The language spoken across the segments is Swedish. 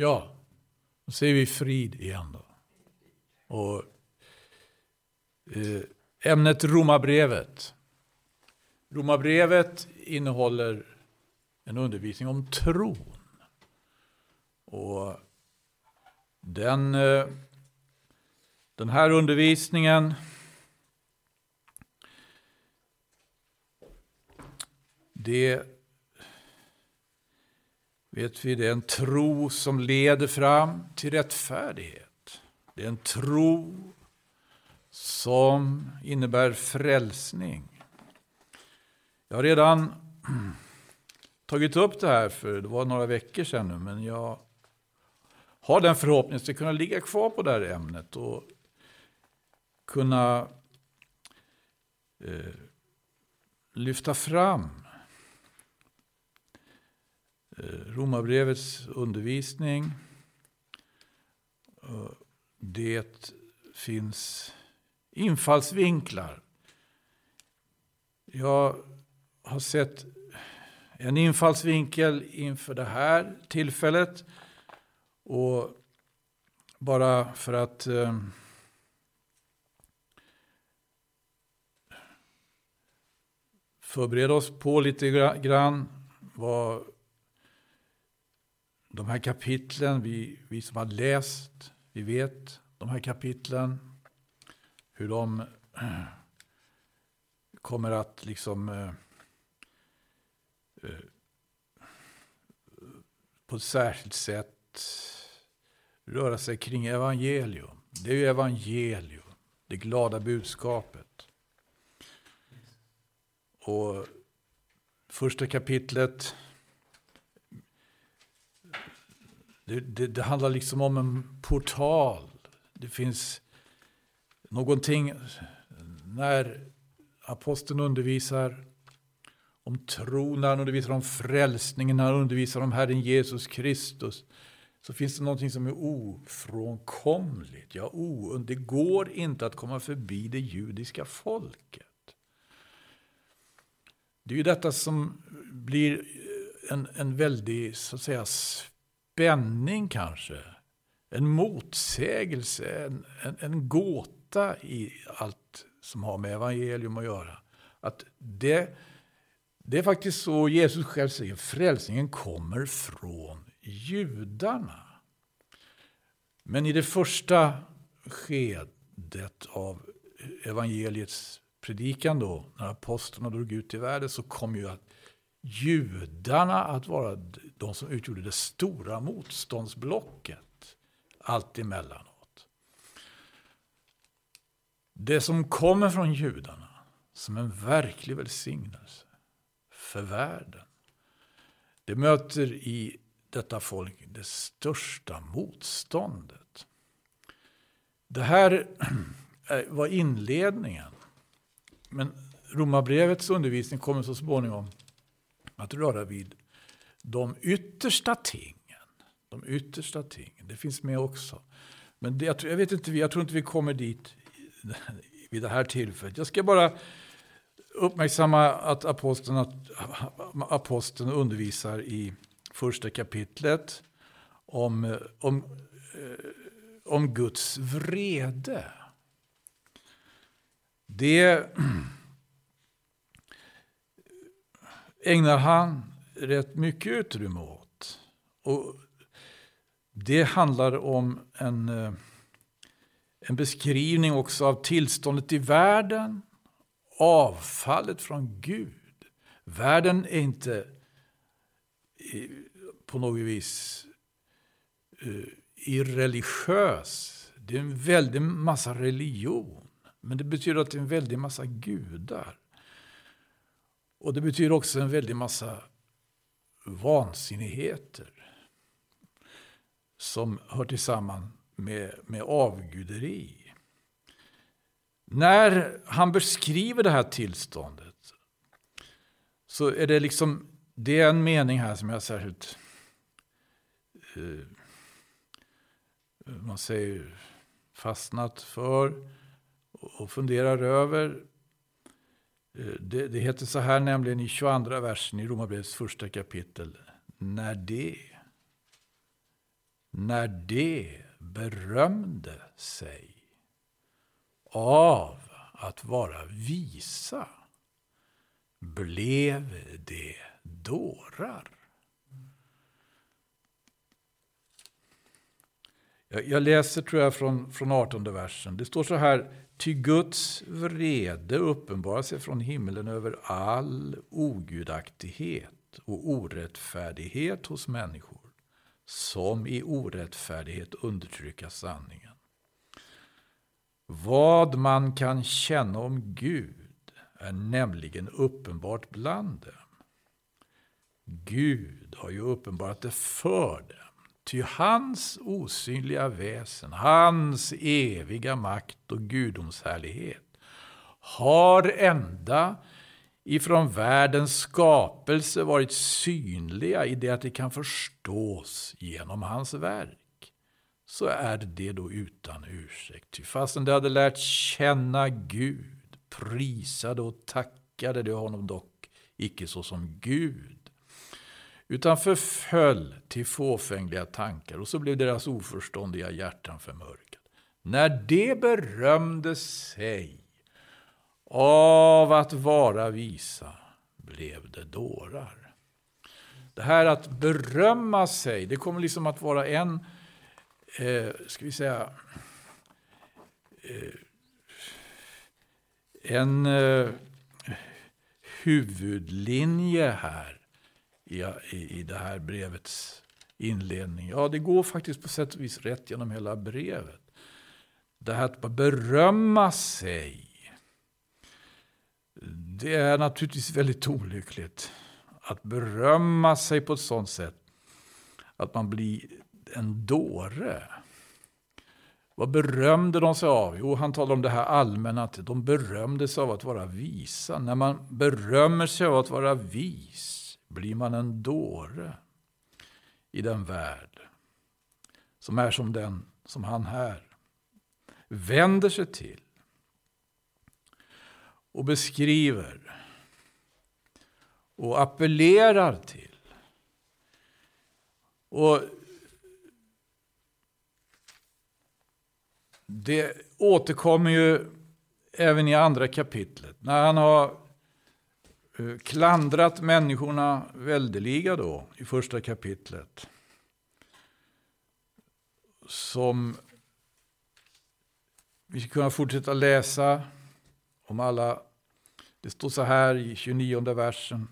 Ja, då säger vi frid igen då. Och eh, ämnet Romarbrevet. Romarbrevet innehåller en undervisning om tron. Och den, eh, den här undervisningen det vet vi, det är en tro som leder fram till rättfärdighet. Det är en tro som innebär frälsning. Jag har redan tagit upp det här för det var några veckor sedan nu, men jag har den förhoppningen att kunna ligga kvar på det här ämnet och kunna eh, lyfta fram Eh, Romarbrevets undervisning. Eh, det finns infallsvinklar. Jag har sett en infallsvinkel inför det här tillfället. Och bara för att eh, förbereda oss på lite grann vad de här kapitlen, vi, vi som har läst, vi vet de här kapitlen, hur de eh, kommer att liksom eh, eh, på ett särskilt sätt röra sig kring evangelium. Det är ju evangelium, det glada budskapet. Och första kapitlet, det, det, det handlar liksom om en portal. Det finns någonting, när aposteln undervisar om tro, när han undervisar om frälsningen, när han undervisar om Herren Jesus Kristus, så finns det någonting som är ofrånkomligt. Ja, o, det går inte att komma förbi det judiska folket. Det är ju detta som blir en, en väldig så att säga, spänning kanske. En motsägelse, en, en, en gåta i allt som har med evangelium att göra. Att det, det är faktiskt så Jesus själv säger, frälsningen kommer från judarna. Men i det första skedet av evangeliets predikan då, när apostlarna drog ut i världen, så kom ju att judarna att vara de som utgjorde det stora motståndsblocket allt emellanåt. Det som kommer från judarna som en verklig välsignelse för världen, det möter i detta folk det största motståndet. Det här var inledningen. Men Romarbrevets undervisning kommer så småningom att röra vid de yttersta tingen. De yttersta tingen, det finns med också. Men det, jag, vet inte, jag tror inte vi kommer dit vid det här tillfället. Jag ska bara uppmärksamma att aposteln, att aposteln undervisar i första kapitlet om, om, eh, om Guds vrede. Det ägnar han rätt mycket utrymme åt. Och det handlar om en, eh, en beskrivning också av tillståndet i världen, avfallet från Gud. Världen är inte eh, på något vis eh, irreligiös. Det är en väldig massa religion. Men det betyder att det är en väldig massa gudar. Och det betyder också en väldig massa vansinnigheter. Som hör tillsammans med, med avguderi. När han beskriver det här tillståndet så är det liksom det är en mening här som jag särskilt eh, man säger fastnat för och funderar över. Eh, det, det, heter så här nämligen i 22 versen i Romarbrevets första kapitel. När det, när det berömde sig av att vara visa blev det dårar. Jag, läser tror jag från, från 18 versen. Det står så här. Ty Guds vrede uppenbarar sig från himlen över all ogudaktighet och orättfärdighet hos människor som i orättfärdighet undertrycka sanningen. Vad man kan känna om Gud är nämligen uppenbart bland dem. Gud har ju uppenbarat det för dem. Ty hans osynliga väsen, hans eviga makt och gudomshärlighet har ända ifrån världens skapelse varit synliga i det att det kan förstås genom hans verk. Så är det då utan ursäkt. Ty fastän de hade lärt känna Gud, prisade och tackade de honom dock icke såsom Gud utan förföll till fåfängliga tankar och så blev deras oförståndiga hjärtan förmörkade. När de berömde sig av att vara visa blev det dårar. Det här att berömma sig, det kommer liksom att vara en, eh, ska vi säga, eh, en eh, huvudlinje här i, i, det här brevets inledning. Ja, det går faktiskt på sätt och vis rätt genom hela brevet. Det här att berömma sig. Det är naturligtvis väldigt olyckligt. Att berömma sig på ett sånt sätt att man blir en dåre. Vad berömde de sig av? Jo, han talar om det här allmänna, att de berömde sig av att vara visa. När man berömmer sig av att vara vis, blir man en dåre i den värld som är som den som han här vänder sig till och beskriver och appellerar till. Och Det återkommer ju även i andra kapitlet. När han har Eh, klandrat människorna väldeliga då i första kapitlet. Som vi ska kunna fortsätta läsa om alla. Det står så här i 29 versen.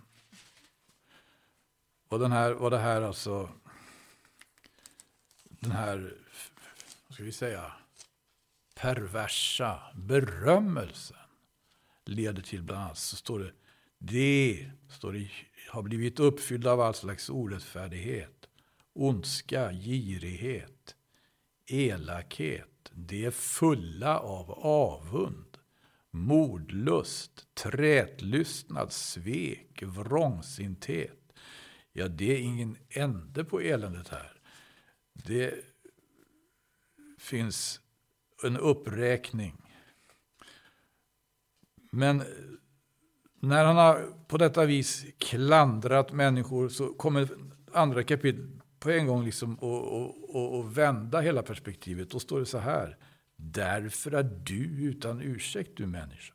Och den här, vad det här alltså, den här, vad ska vi säga, perversa berömmelsen leder till bland annat, så står det det, står det, har blivit uppfyllda av all slags orättfärdighet, ondska, girighet, elakhet. De är fulla av avund, mordlust, trätlystnad, svek, vrångsinthet. Ja, det är ingen ände på eländet här. Det finns en uppräkning. Men när han har på detta vis klandrat människor så kommer andra kapitlet på en gång liksom och, och, och vända hela perspektivet. Då står det så här. Därför är du utan ursäkt du människa.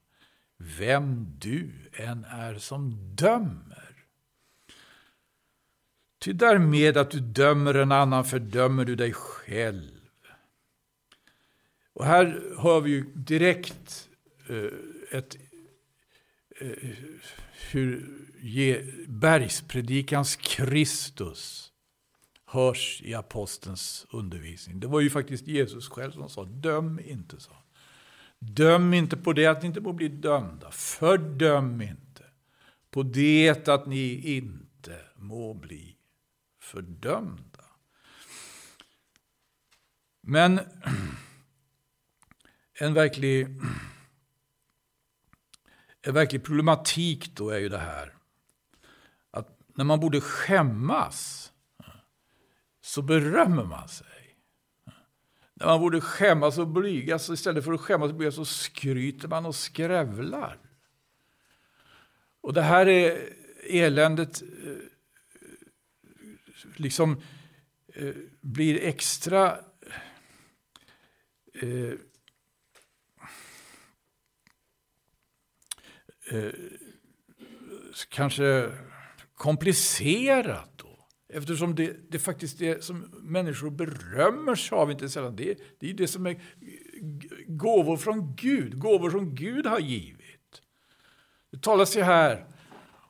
Vem du än är som dömer. Ty därmed att du dömer en annan fördömer du dig själv. Och här har vi ju direkt eh, ett Eh, hur bergspredikans Kristus hörs i apostelns undervisning. Det var ju faktiskt Jesus själv som sa, döm inte. Så. Döm inte på det att ni inte må bli dömda. Fördöm inte på det att ni inte må bli fördömda. Men en verklig en verklig problematik då är ju det här. Att när man borde skämmas så berömmer man sig. När man borde skämmas och blygas, istället för att skämmas och blygas så skryter man och skrävlar. Och det här är eländet, eh, liksom eh, blir extra eh, eh, kanske komplicerat då. Eftersom det, det faktiskt det som människor berömmer sig av inte sällan. Det, det är det som är gåvor från Gud, gåvor som Gud har givit. Det talas ju här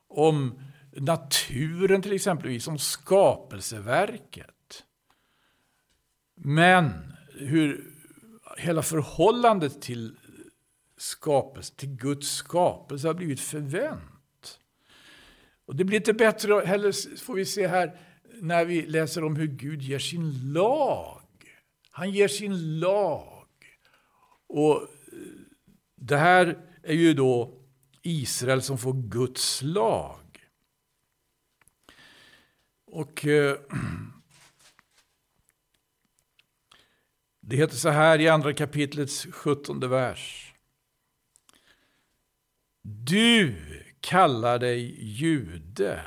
om naturen till exempel, som skapelseverket. Men hur hela förhållandet till skapelse, till Guds skapelse har blivit förvänt. Och det blir inte bättre heller, får vi se här, när vi läser om hur Gud ger sin lag. Han ger sin lag. Och eh, det här är ju då Israel som får Guds lag. Och eh, det heter så här i andra kapitlets sjuttonde vers. Du kallar dig jude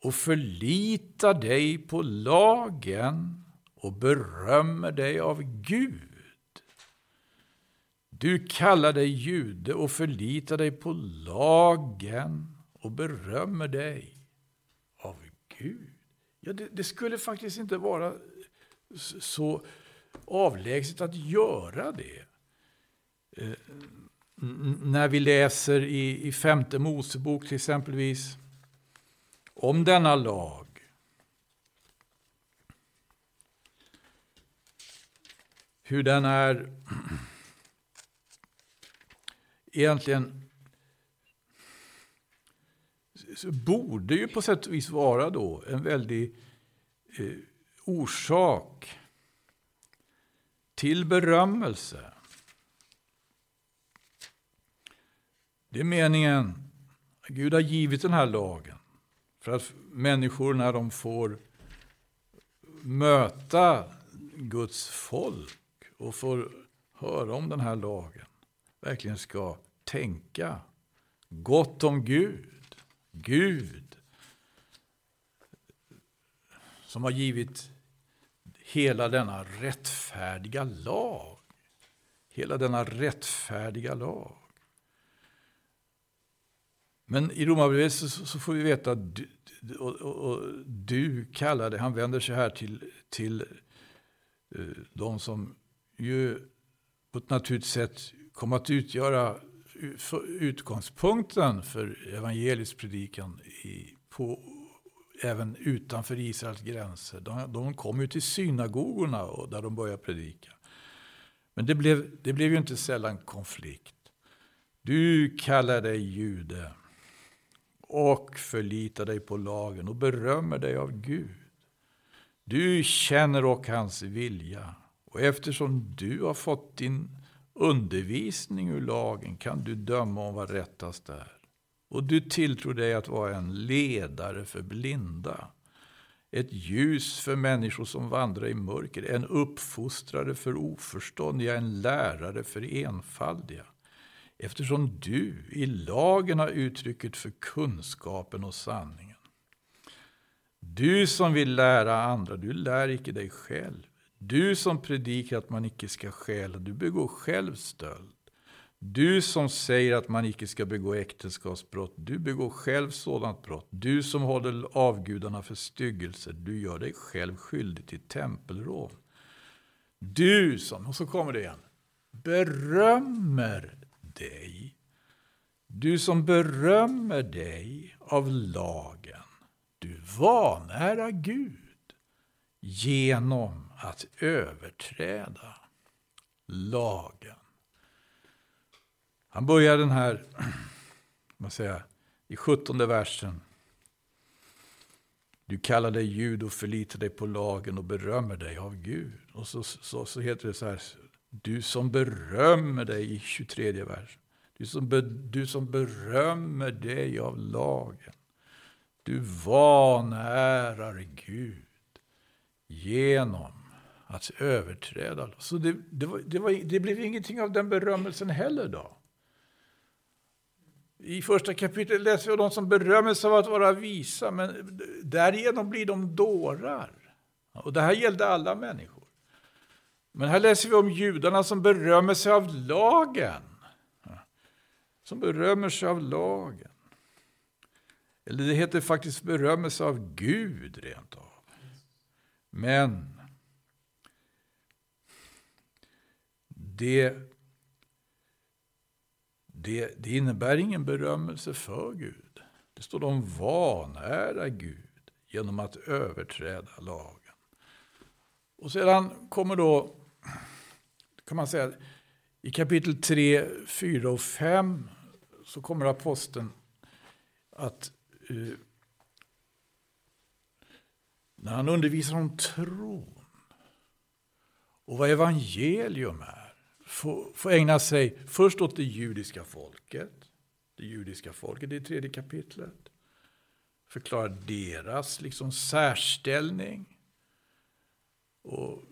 och förlitar dig på lagen och berömmer dig av Gud. Du kallar dig jude och förlitar dig på lagen och berömmer dig av Gud. Ja, det, det skulle faktiskt inte vara så avlägset att göra det. Eh, när vi läser i, i femte Mosebok till exempelvis om denna lag. Hur den är egentligen borde ju på sätt och vis vara då en väldig eh, orsak till berömmelse. Det är meningen. Gud har givit den här lagen för att människor när de får möta Guds folk och får höra om den här lagen verkligen ska tänka gott om Gud. Gud som har givit hela denna rättfärdiga lag. Hela denna rättfärdiga lag. Men i Romarbrevet så, så, får vi veta att du, och, och, och du kallade, han vänder sig här till, till uh, de som ju på ett naturligt sätt kom att utgöra utgångspunkten för evangelisk predikan i, på, även utanför Israels gränser. De, de kom ju till synagogorna och där de började predika. Men det blev, det blev ju inte sällan konflikt. Du kallar dig jude och förlitar dig på lagen och berömmer dig av Gud. Du känner och hans vilja och eftersom du har fått din undervisning ur lagen kan du döma om vad rättast är. Och du tilltror dig att vara en ledare för blinda. Ett ljus för människor som vandrar i mörker. En uppfostrare för oförståndiga. En lärare för enfaldiga. Eftersom du i lagen har uttrycket för kunskapen och sanningen. Du som vill lära andra, du lär icke dig själv. Du som predikar att man icke ska stjäla, du begår själv stöld. Du som säger att man icke ska begå äktenskapsbrott, du begår själv sådant brott. Du som håller avgudarna för styggelse, du gör dig själv skyldig till tempelrån. Du som, och så kommer det igen, berömmer dig. Du som berömmer dig av lagen, du vanära Gud genom att överträda lagen. Han börjar den här, man säger, i sjuttonde versen. Du kallar dig ljud och förlitar dig på lagen och berömmer dig av Gud. Och så, så, så heter det så här, du som berömmer dig i 23 versen. Du som, be, du som berömmer dig av lagen. Du vanärar Gud genom att överträda. Så det, det, var, det, var, det blev ingenting av den berömmelsen heller då. I första kapitlet läser vi om de som berömmer sig av att vara visa, men därigenom blir de dårar. Och det här gällde alla människor. Men här läser vi om judarna som berömmer sig av lagen. Som berömmer sig av lagen. Eller det heter faktiskt berömmer sig av Gud rent av. Men det, det, det innebär ingen berömmelse för Gud. Det står de vanära Gud genom att överträda lagen. Och sedan kommer då, kan man säga, i kapitel 3, 4 och 5 så kommer aposteln att uh, när han undervisar om tron och vad evangelium är, får, får ägna sig först åt det judiska folket, det judiska folket i tredje kapitlet, förklara deras liksom särställning och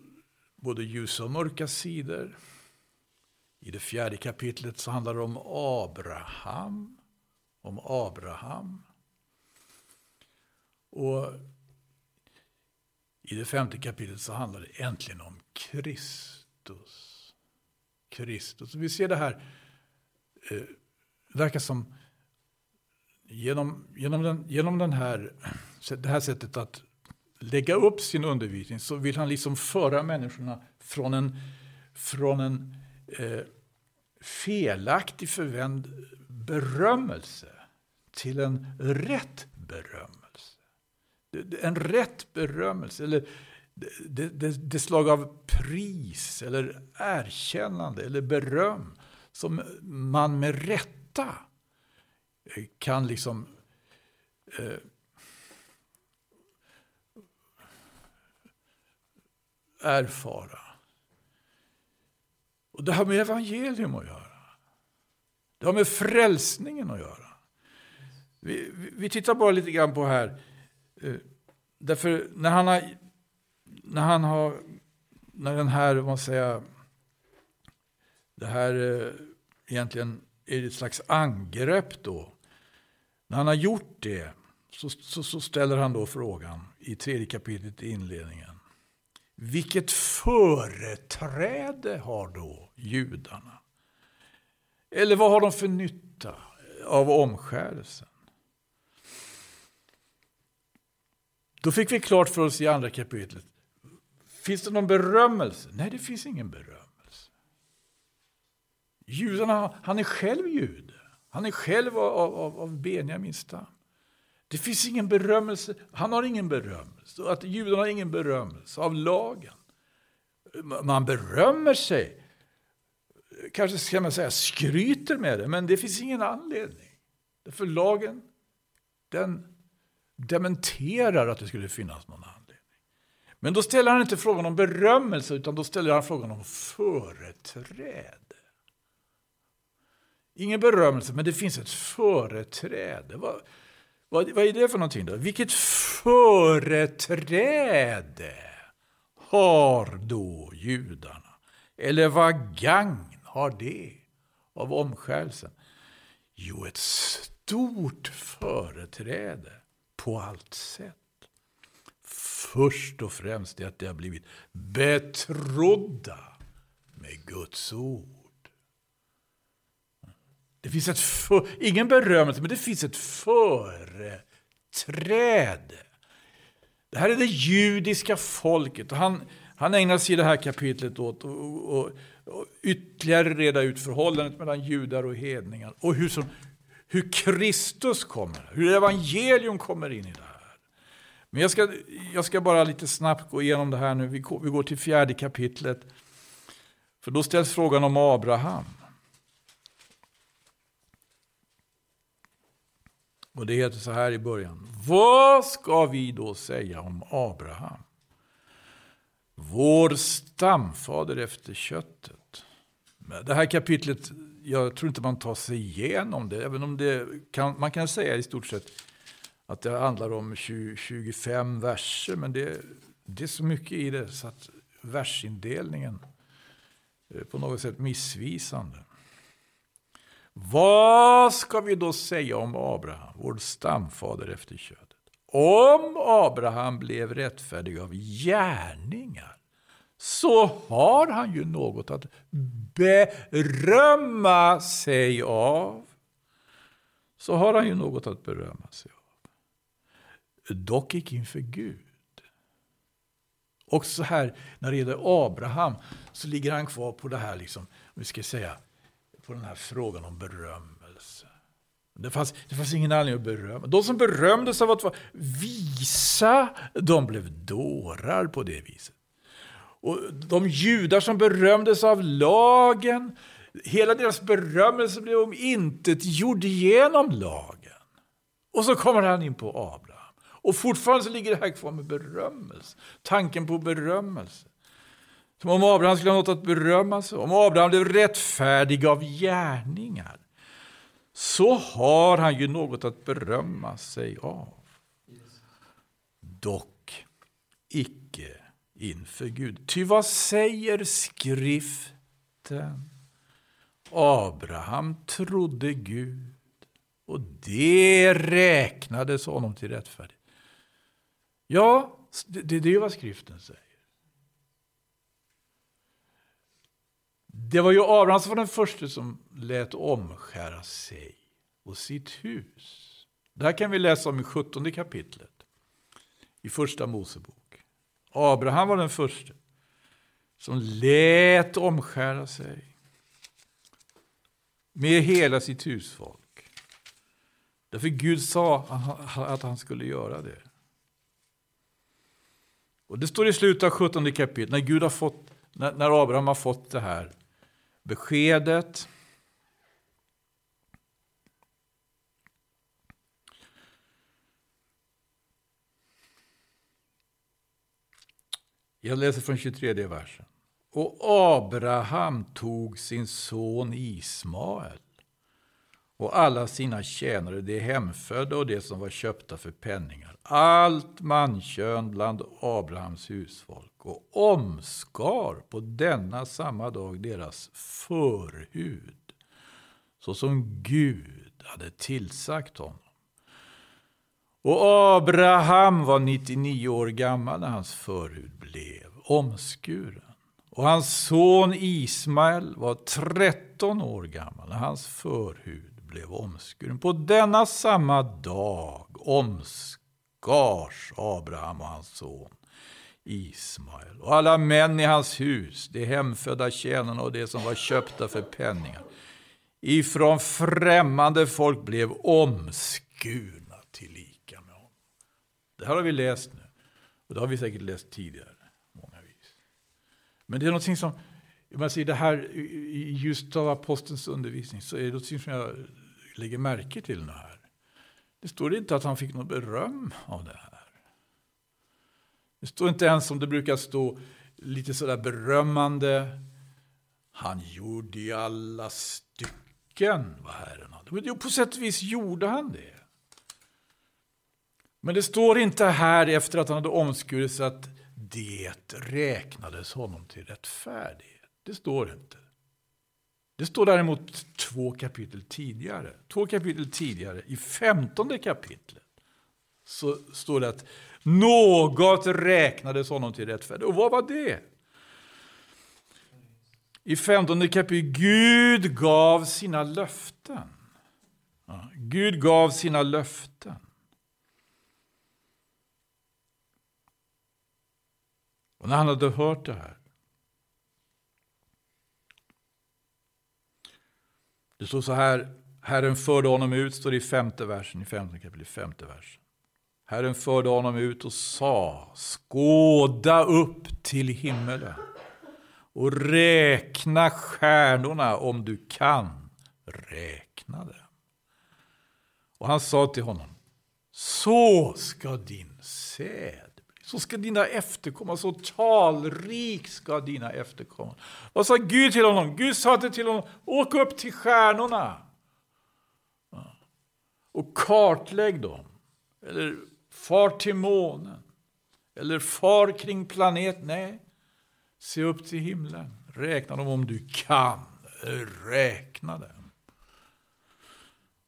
både ljusa och mörka sidor. I det fjärde kapitlet så handlar det om Abraham. Om Abraham. Och i det femte kapitlet så handlar det äntligen om Kristus. Kristus. Vi ser det här, eh, verkar som genom, genom, den, genom den här, det här sättet att lägga upp sin undervisning så vill han liksom föra människorna från en, från en eh, felaktig förvänd berömmelse till en rätt berömmelse. En rätt berömmelse, eller det, det, det, slag av pris eller erkännande eller beröm som man med rätta eh, kan liksom eh, erfara. Och det har med evangelium att göra. Det har med frälsningen att göra. Vi, vi, tittar bara lite grann på här. Eh, därför när han har, när han har, när den här, vad säga, det här eh, egentligen är ett slags angrepp då. När han har gjort det så, så, så ställer han då frågan i tredje kapitlet i inledningen. Vilket företräde har då judarna? Eller vad har de för nytta av omskärelsen? Då fick vi klart för oss i andra kapitlet. Finns det någon berömmelse? Nej, det finns ingen berömmelse. Judarna, han är själv jude. Han är själv av, av, av Benjamins stam. Det finns ingen berömmelse. Han har ingen berömmelse. Att judarna har ingen berömmelse av lagen. Man berömmer sig. Kanske ska man säga skryter med det, men det finns ingen anledning. För lagen, den dementerar att det skulle finnas någon anledning. Men då ställer han inte frågan om berömmelse, utan då ställer han frågan om företräde. Ingen berömmelse, men det finns ett företräde. Vad, vad, är det för någonting då? Vilket företräde har då judarna? Eller vad gagn har det av omskärelsen? Jo, ett stort företräde på allt sätt. Först och främst är att de har blivit betrodda med Guds ord. Det finns ett för, ingen berömmelse, men det finns ett företräde. Det här är det judiska folket. Och han, han ägnar sig i det här kapitlet åt att ytterligare reda ut förhållandet mellan judar och hedningar. Och hur, som, hur Kristus kommer, hur evangelium kommer in i det här. Men jag ska, jag ska bara lite snabbt gå igenom det här nu. Vi går, vi går till fjärde kapitlet. För då ställs frågan om Abraham. Och det heter så här i början. Vad ska vi då säga om Abraham? Vår stamfader efter köttet. Det här kapitlet, jag tror inte man tar sig igenom det. Även om det kan, man kan säga i stort sett att det handlar om 20, 25 verser. Men det, det är så mycket i det så att versindelningen är på något sätt missvisande. Vad ska vi då säga om Abraham, vår stamfader efter köttet? om Abraham blev rättfärdig av gärningar så har han ju något att berömma sig av. Så har han ju något att berömma sig av. Dock icke inför Gud. Och så här, när det gäller Abraham, så ligger han kvar på det här, liksom, vi ska säga, på den här frågan om berömmelse. Det fanns, det fanns ingen anledning att berömma. De som berömdes av att vara visa, de blev dårar på det viset. Och de judar som berömdes av lagen, hela deras berömmelse blev om intet gjord genom lagen. Och så kommer han in på Abraham. Och fortfarande så ligger det här kvar med berömmelse. Tanken på berömmelse. Som om Abraham skulle ha något att berömma sig Om Abraham blev rättfärdig av gärningar så har han ju något att berömma sig av. Dock icke inför Gud. Ty vad säger skriften? Abraham trodde Gud och det räknades honom till rättfärdighet. Ja, det, det är vad skriften säger. Det var ju Abraham som var den första som lät omskära sig och sitt hus. Det här kan vi läsa om i 17 kapitlet i första Mosebok. Abraham var den första som lät omskära sig med hela sitt husfolk. Därför Gud sa att han skulle göra det. Och Det står i slutet av 17 kapitlet, när, Gud har fått, när, när Abraham har fått det här beskedet. Jag läser från 23 versen. Och Abraham tog sin son Ismael och alla sina tjänare, de hemfödda och de som var köpta för penningar, allt mankön bland Abrahams husfolk och omskar på denna samma dag deras förhud, så som Gud hade tillsagt honom. Och Abraham var 99 år gammal när hans förhud blev omskuren. Och hans son Ismael var 13 år gammal när hans förhud blev omskuren. På denna samma dag omskars Abraham och hans son Ismael och alla män i hans hus, de hemfödda tjänarna och de som var köpta för penningar. Ifrån främmande folk blev omskurna till lika med honom. Det här har vi läst nu. Och det har vi säkert läst tidigare. Många vis. Men det är någonting som, man säger det här i just av apostelns undervisning, så är det någonting som jag lägger märke till det här. Det står inte att han fick något beröm av det här. Det står inte ens som det brukar stå lite sådär berömmande. Han gjorde i alla stycken vad Herren hade. Jo, på sätt och vis gjorde han det. Men det står inte här efter att han hade omskurit sig att det räknades honom till rättfärdighet. Det står inte. Det står däremot två kapitel tidigare. Två kapitel tidigare, i femtonde kapitlet, så står det att något räknades honom till rättfärdighet. Och vad var det? I femtonde kapitlet, Gud gav sina löften. Ja, Gud gav sina löften. Och när han hade hört det här Det står så här, Herren förde honom ut, står det i femte versen, i femte kapitel, femte versen. Herren förde honom ut och sa, skåda upp till himmelen och räkna stjärnorna om du kan räkna dem. Och han sa till honom, så ska din säd så ska dina efterkomma, så talrik ska dina efterkomma. Vad sa Gud till honom? Gud sa till honom, åk upp till stjärnorna och kartlägg dem. Eller far till månen. Eller far kring planeten. Nej, se upp till himlen. Räkna dem om du kan. Räkna dem.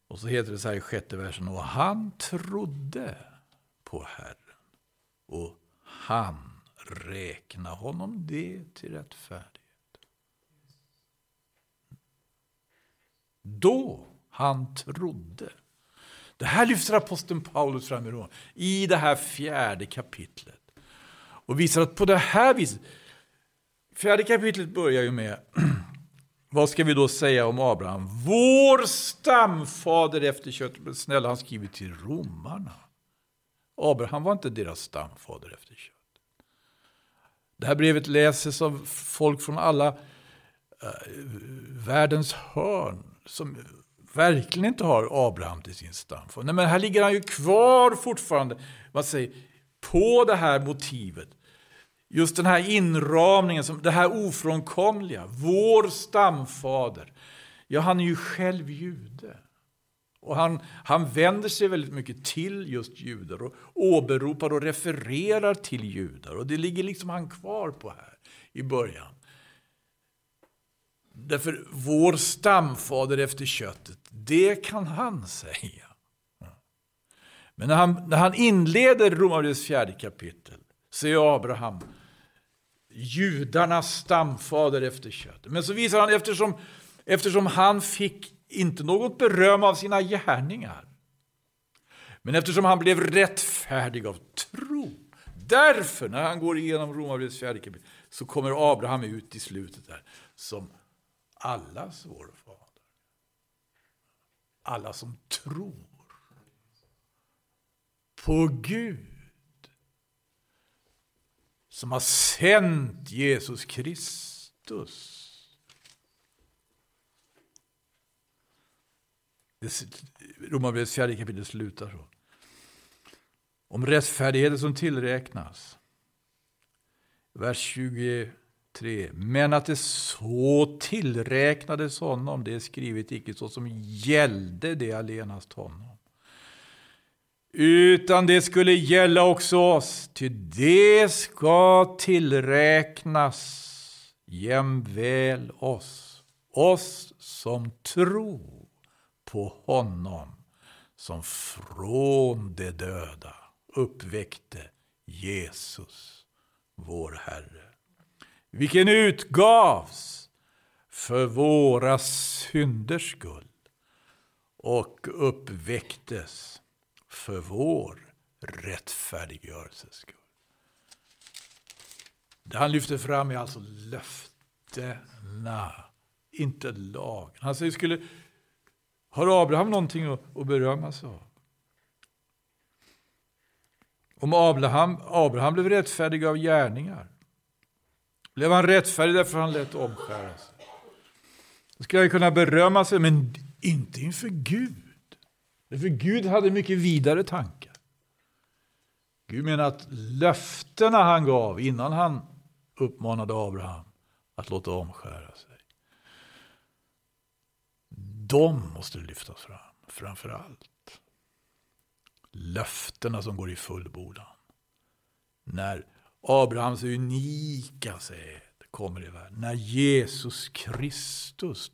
Och så heter det så här i sjätte versen. Och han trodde på Herren och han räkna honom det till rättfärdighet. Då han trodde. Det här lyfter aposteln Paulus fram i Rom, i det här fjärde kapitlet. Och visar att på det här viset, fjärde kapitlet börjar ju med, vad ska vi då säga om Abraham? Vår stamfader efter köttet. Snälla, han skriver till romarna. Abraham var inte deras stamfader efter kött. Det här brevet läses av folk från alla äh, världens hörn som verkligen inte har Abraham till sin stamfader. Nej, men här ligger han ju kvar fortfarande vad säger, på det här motivet. Just den här inramningen, det här ofrånkomliga. Vår stamfader. Ja, han är ju själv jude. Och han, han vänder sig väldigt mycket till just judar och åberopar och refererar till judar. Och det ligger liksom han kvar på här i början. Därför vår stamfader efter köttet, det kan han säga. Men när han, när han inleder Romarbrevets fjärde kapitel så är Abraham judarnas stamfader efter köttet. Men så visar han eftersom, eftersom han fick inte något beröm av sina gärningar. Men eftersom han blev rättfärdig av tro, därför när han går igenom Romarbrevets fjärde kapitel så kommer Abraham ut i slutet där som allas vår fader. Alla som tror på Gud som har sänt Jesus Kristus Romarbrevets fjärde kapitel slutar så. Om rättfärdigheten som tillräknas. Vers 23. Men att det så tillräknades honom, det är skrivet icke så som gällde det allenast honom. Utan det skulle gälla också oss, ty det ska tillräknas jämväl oss, oss som tror på honom som från de döda uppväckte Jesus, vår Herre. Vilken utgavs för våra synders skull och uppväcktes för vår rättfärdiggörelses skull. Det han lyfter fram är alltså löftena, inte lagen. Han säger skulle har Abraham någonting att berömma sig av? Om Abraham, Abraham blev rättfärdig av gärningar, blev han rättfärdig därför han lät omskära sig? Då skulle han kunna berömma sig, men inte inför Gud. För Gud hade mycket vidare tankar. Gud menar att löftena han gav innan han uppmanade Abraham att låta omskära sig de måste lyftas fram framför allt. Löftena som går i fullbordan. När Abrahams unika säd kommer i världen. När Jesus Kristus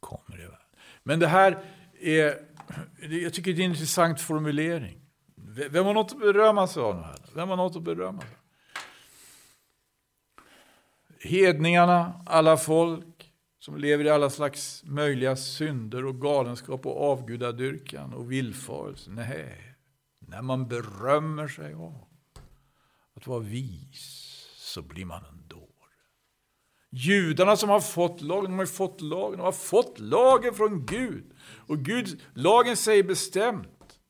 kommer i världen. Men det här är, jag tycker det är en intressant formulering. Vem har något att berömma sig av? Här? Vem har något att berömma sig Hedningarna, alla folk, som lever i alla slags möjliga synder och galenskap och avgudadyrkan och villfarelse. Nej, när man berömmer sig av att vara vis så blir man en dåre. Judarna som har fått lagen, de har fått lagen, de har fått lagen från Gud. Och Gud, lagen säger bestämt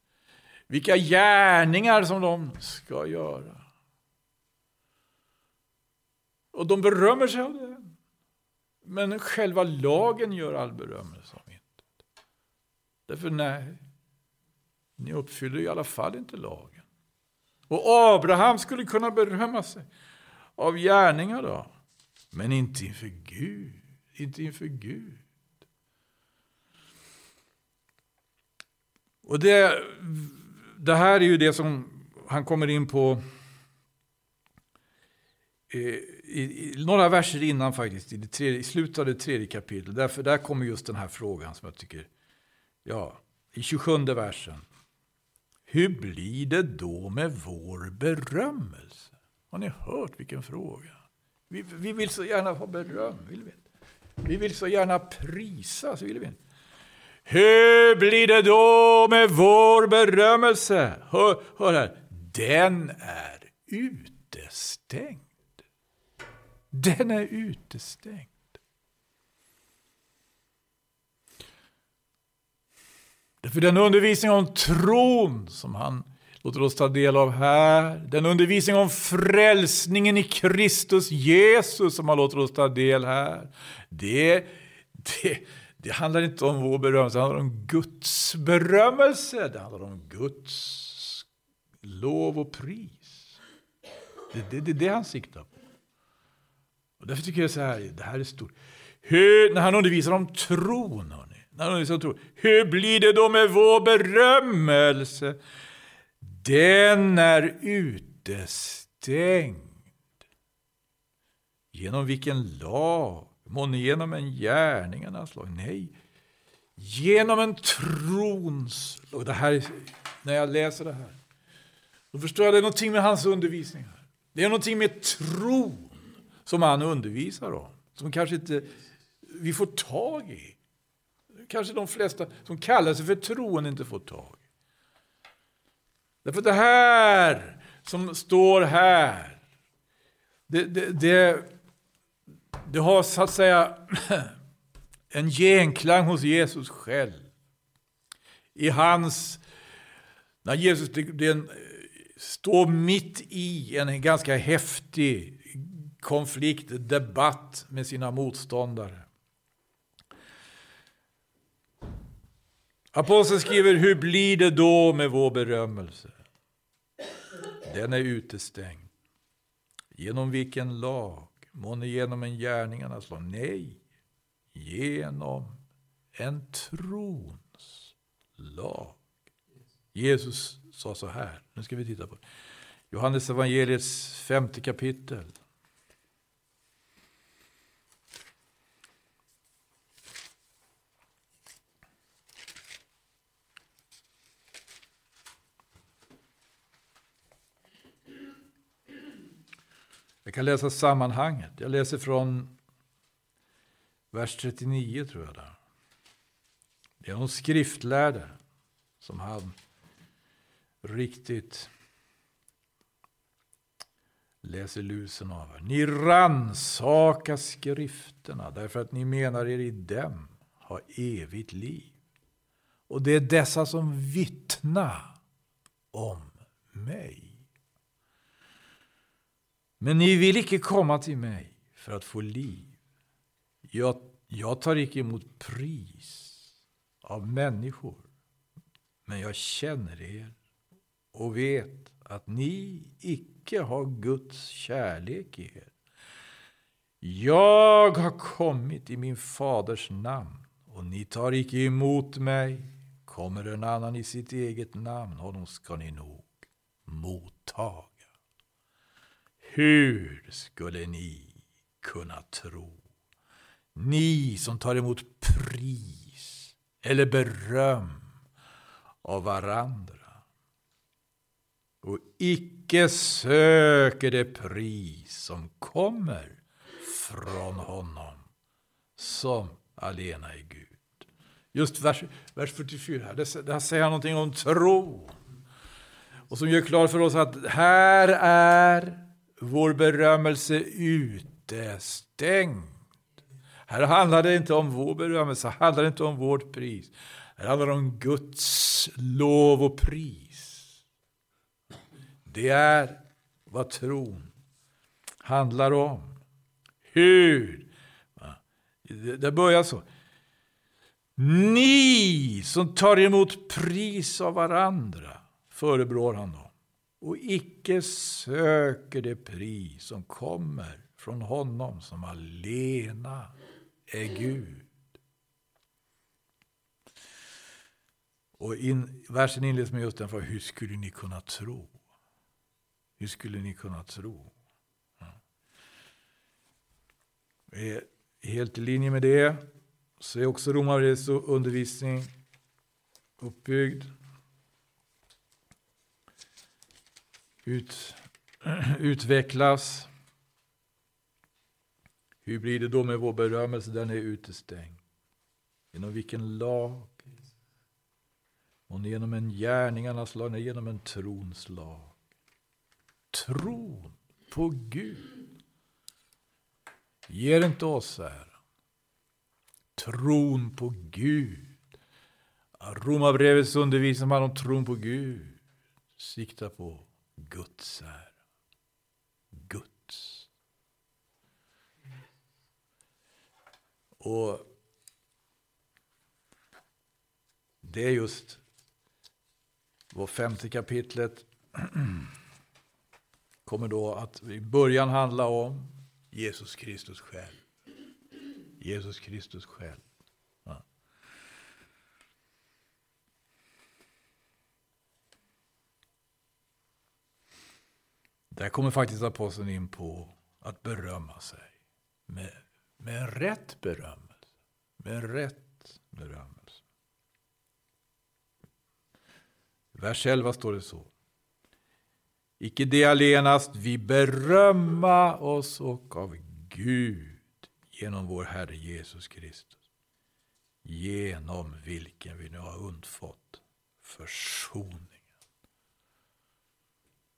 vilka gärningar som de ska göra. Och de berömmer sig av det. Men själva lagen gör all berömmelse av intet. Därför nej, ni uppfyller i alla fall inte lagen. Och Abraham skulle kunna berömma sig av gärningar då. Men inte inför Gud. Inte inför Gud. Och det, det här är ju det som han kommer in på eh, i, i, några verser innan faktiskt, i, det tredje, i slutet av det tredje kapitlet. Därför där kommer just den här frågan som jag tycker, ja, i 27 versen. hur blir det då med vår berömmelse? Har ni hört vilken fråga? Vi, vi vill så gärna ha beröm, vill vi Vi vill så gärna prisas, vill vi inte? Hur blir det då med vår berömmelse? Hör, hör här, den är utestängd. Den är utestängd. Därför den undervisning om tron som han låter oss ta del av här, den undervisning om frälsningen i Kristus Jesus som han låter oss ta del här, det, det, det handlar inte om vår berömmelse, det handlar om Guds berömmelse. Det handlar om Guds lov och pris. Det är det, det, det han siktar på. Och därför tycker jag så här, det här är stort. Hur, när han undervisar om tron, hörni, när han undervisar om tron, hur blir det då med vår berömmelse? Den är utestängd. Genom vilken lag? Månne genom en gärningarnas lag? Nej, genom en trons lag. Det här, när jag läser det här, då förstår jag att det är någonting med hans undervisning. här. Det är någonting med tron som han undervisar om, som kanske inte vi får tag i. Kanske de flesta som kallar sig för troende inte får tag i. Därför det här som står här, det, det, det, det har så att säga en genklang hos Jesus själv. I hans, när Jesus det, står mitt i en ganska häftig konflikt, debatt med sina motståndare. Aposteln skriver, hur blir det då med vår berömmelse? Den är utestängd. Genom vilken lag? Månne genom en gärningarnas lag? Nej, genom en trons lag. Jesus sa så här, nu ska vi titta på Johannes evangeliets femte kapitel. Jag kan läsa sammanhanget. Jag läser från vers 39 tror jag. Där. Det är de skriftlärde som han riktigt läser lusen av. Ni ransaka skrifterna därför att ni menar er i dem ha evigt liv. Och det är dessa som vittna om mig. Men ni vill icke komma till mig för att få liv. Jag, jag tar icke emot pris av människor, men jag känner er och vet att ni icke har Guds kärlek i er. Jag har kommit i min faders namn och ni tar icke emot mig. Kommer en annan i sitt eget namn, honom ska ni nog mottaga. Hur skulle ni kunna tro? Ni som tar emot pris eller beröm av varandra och icke söker det pris som kommer från honom som alena är Gud. Just vers, vers 44, där, där säger han någonting om tro. Och som gör klart för oss att här är vår berömmelse utestängd. Här handlar det inte om vår berömmelse, här handlar det inte om vårt pris. Här handlar det om Guds lov och pris. Det är vad tron handlar om. Hur? Det börjar så. Ni som tar emot pris av varandra, förebrår han dem och icke söker det pris som kommer från honom som alena är Gud. Och in, versen inleds med just den frågan, hur skulle ni kunna tro? Hur skulle ni kunna tro? Ja. Helt i linje med det så är också Romarbrevets undervisning uppbyggd. Ut, utvecklas. Hur blir det då med vår berömmelse? Den är utestängd. Genom vilken lag? Och genom en gärningarnas lag, nej, genom en trons lag. Tron på Gud ger inte oss äran. Tron på Gud. Romarbrevets undervisning man om tron på Gud Sikta på Guds ära. Guds. Och det är just vår femte kapitlet kommer då att i början handla om Jesus Kristus själv. Jesus Kristus själv. Där kommer faktiskt aposteln in på att berömma sig. Med, med en rätt berömmelse. Med en rätt berömmelse. Vers 11 står det så. Icke det allenast, vi berömma oss och av Gud genom vår Herre Jesus Kristus. Genom vilken vi nu har undfått försoning.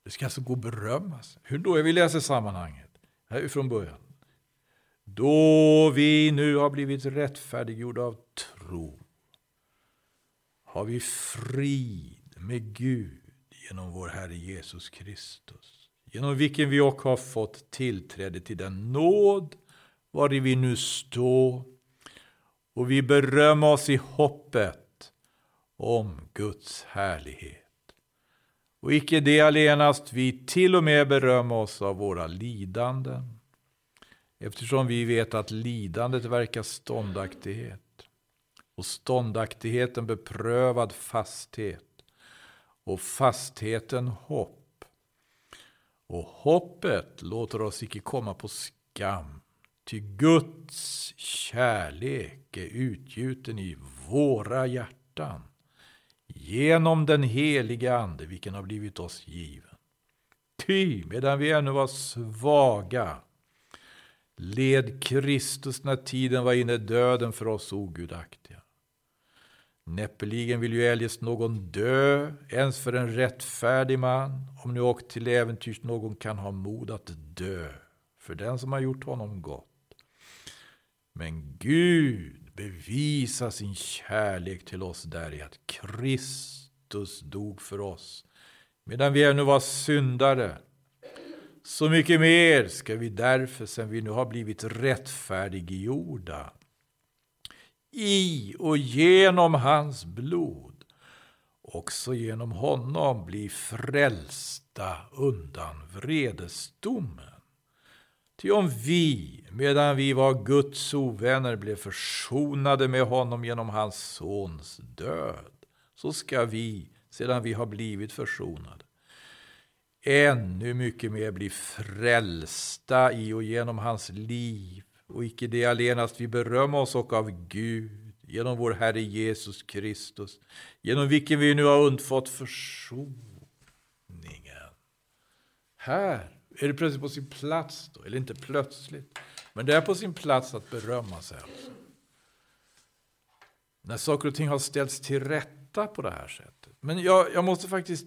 Det ska alltså gå att berömma. Hur då? Vi läser sammanhanget. Här är från början. Då vi nu har blivit rättfärdiggjorda av tro har vi frid med Gud genom vår Herre Jesus Kristus, genom vilken vi också har fått tillträde till den nåd var vi nu stå och vi berömmer oss i hoppet om Guds härlighet. Och icke det allenast, vi till och med berömma oss av våra lidanden, eftersom vi vet att lidandet verkar ståndaktighet. Och ståndaktigheten beprövad fasthet. Och fastheten hopp. Och hoppet låter oss icke komma på skam, ty Guds kärlek är utgjuten i våra hjärtan genom den heliga Ande, vilken har blivit oss given. Ty medan vi ännu var svaga led Kristus när tiden var inne döden för oss ogudaktiga. Näppeligen vill ju eljest någon dö, ens för en rättfärdig man, om nu och till äventyrs någon kan ha mod att dö för den som har gjort honom gott. Men Gud bevisa sin kärlek till oss däri att Kristus dog för oss medan vi ännu var syndare. Så mycket mer ska vi därför, sen vi nu har blivit rättfärdiggjorda i och genom hans blod, också genom honom bli frälsta undan vredesdomen. Ty om vi, medan vi var Guds ovänner, blev försonade med honom genom hans sons död, så ska vi, sedan vi har blivit försonade, ännu mycket mer bli frälsta i och genom hans liv och icke det allenast vi berömmer oss och av Gud genom vår Herre Jesus Kristus, genom vilken vi nu har undfått försoningen. Här är det plötsligt på sin plats, då, eller inte plötsligt, men det är på sin plats att berömma sig. Alltså. När saker och ting har ställts till rätta på det här sättet. Men jag, jag måste faktiskt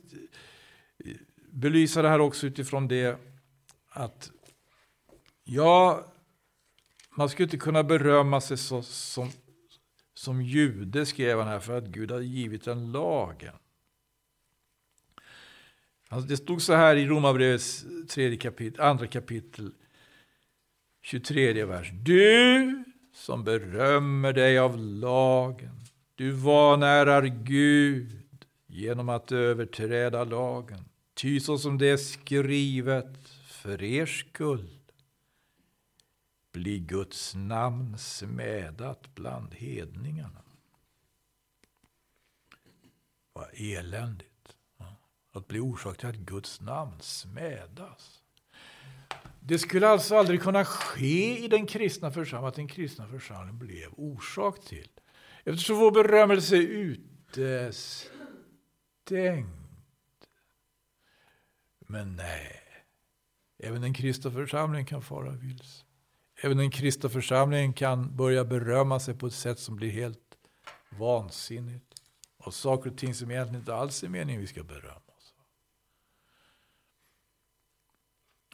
eh, belysa det här också utifrån det att ja, man skulle inte kunna berömma sig så, som, som jude, skrev han här, för att Gud hade givit en lagen. Alltså det stod så här i Romarbrevets tredje kapitel, andra kapitel, 23 vers. Du som berömmer dig av lagen, du vanärar Gud genom att överträda lagen. Ty så som det är skrivet, för er skull blir Guds namn smädat bland hedningarna. Vad eländigt. Att bli orsak till att Guds namn smädas. Det skulle alltså aldrig kunna ske i den kristna församlingen att den kristna församlingen blev orsak till. Eftersom vår berömmelse är utestängd. Men nej, även den kristna församlingen kan fara vilse. Även den kristna församlingen kan börja berömma sig på ett sätt som blir helt vansinnigt. Och saker och ting som egentligen inte alls är meningen vi ska berömma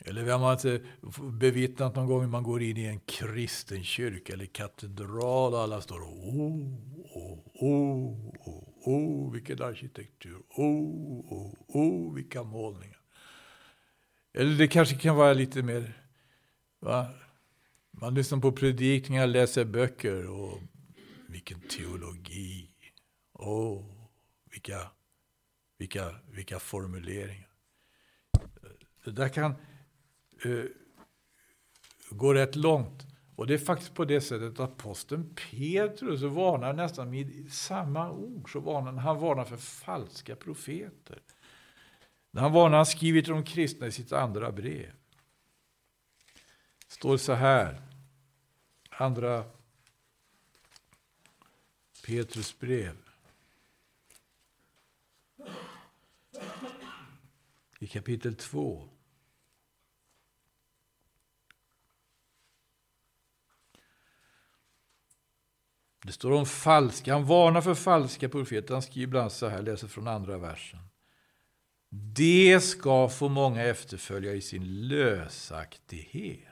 Eller vem har inte bevittnat någon gång hur man går in i en kristen kyrka eller katedral och alla står och oh, oh, oh, oh, oh, vilken arkitektur, oh, oh, oh, vilka målningar. Eller det kanske kan vara lite mer, va? man lyssnar på predikningar, läser böcker och vilken teologi. Åh, oh, vilka, vilka, vilka formuleringar. Det där kan eh, går rätt långt. Och det är faktiskt på det sättet att aposteln Petrus varnar nästan med samma ord. Så varnar, han varnar för falska profeter. Han varnar, han skriver till de kristna i sitt andra brev. Det står så här, andra Petrus brev. I kapitel 2. Det står om falska, han varnar för falska profeter. Han skriver ibland så här, läser från andra versen. Det ska få många efterfölja i sin lösaktighet.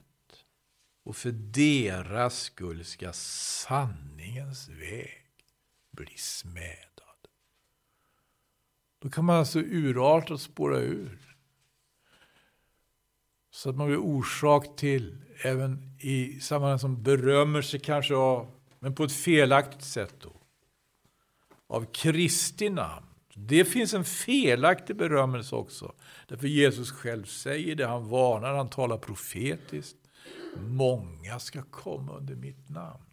Och för deras skull ska sanningens väg bli smädad. Då kan man alltså urarta och spåra ur. Så att man blir orsak till, även i sammanhang som berömmer sig kanske av, men på ett felaktigt sätt då, av Kristi namn. Det finns en felaktig berömmelse också. Därför Jesus själv säger det, han varnar, han talar profetiskt. Många ska komma under mitt namn.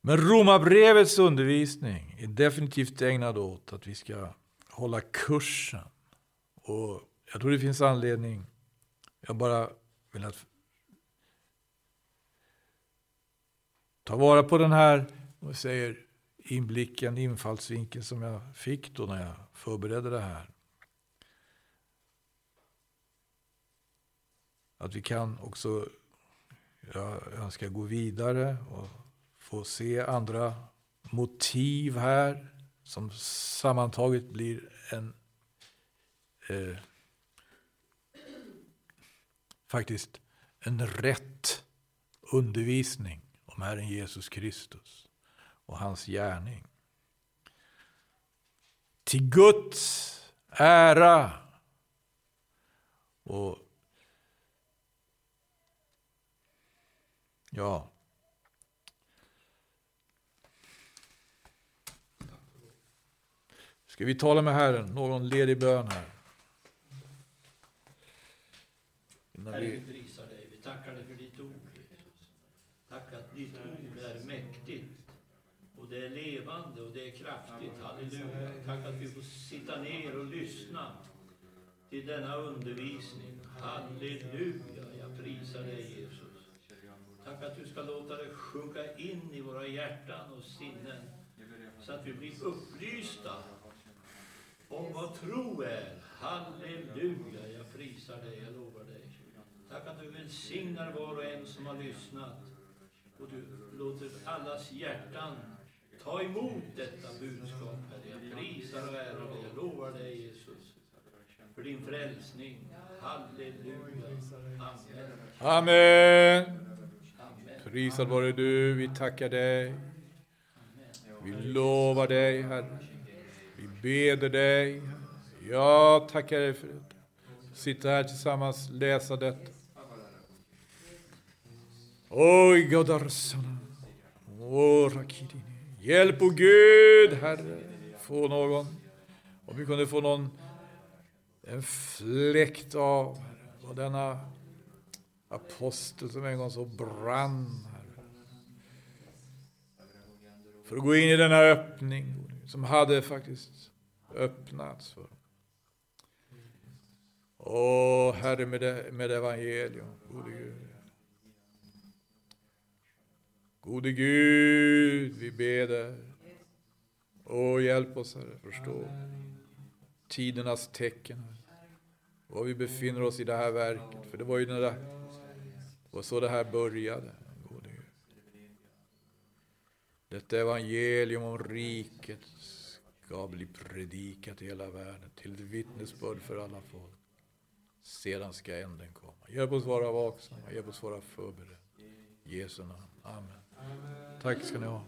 Men Romarbrevets undervisning är definitivt ägnad åt att vi ska hålla kursen. Och jag tror det finns anledning, jag bara vill att ta vara på den här, och säger inblicken, infallsvinkeln som jag fick då när jag förberedde det här. Att vi kan också, jag önskar gå vidare och få se andra motiv här som sammantaget blir en eh, faktiskt en rätt undervisning om Herren Jesus Kristus och hans gärning. Till Guds ära och ja, Ska vi tala med Herren? Någon ledig bön här? Innan. Vi tackar dig för ditt ord, Tack att ditt ord är mäktigt. Och det är levande och det är kraftigt. Halleluja. Tack att vi får sitta ner och lyssna till denna undervisning. Halleluja. Jag prisar dig, Jesus. Tack att du ska låta det sjunka in i våra hjärtan och sinnen så att vi blir upplysta om vad tro är. Halleluja, jag prisar dig, jag lovar dig. Tack att du välsignar var och en som har lyssnat. Och du låter allas hjärtan ta emot detta budskap, Herre. Jag prisar och ärar dig, jag lovar dig Jesus. För din frälsning. Halleluja. Amen. Amen. Prisad vare du, vi tackar dig. Vi lovar dig, Herre beder dig. Jag tackar dig för det. Sitta här tillsammans, läsa detta. Oj, godarsana. Hjälp, o Gud, Herre, få någon. Om vi kunde få någon, en fläkt av vad denna apostel som en gång så brann, Herre. För att gå in i denna öppning som hade faktiskt öppnats för. Åh, Herre, med, det, med evangelium, gode Gud. Gode Gud, vi ber dig. Hjälp oss, Herre, förstå. tidernas tecken. Var vi befinner oss i det här verket. För det var ju det var så det här började. Gode Gud. Detta evangelium om riket ska bli predikat i hela världen till ett vittnesbörd för alla folk. Sedan ska änden komma. Hjälp oss vara vaksamma, hjälp oss vara förberedda. I Jesu namn. Amen. Tack ska ni ha.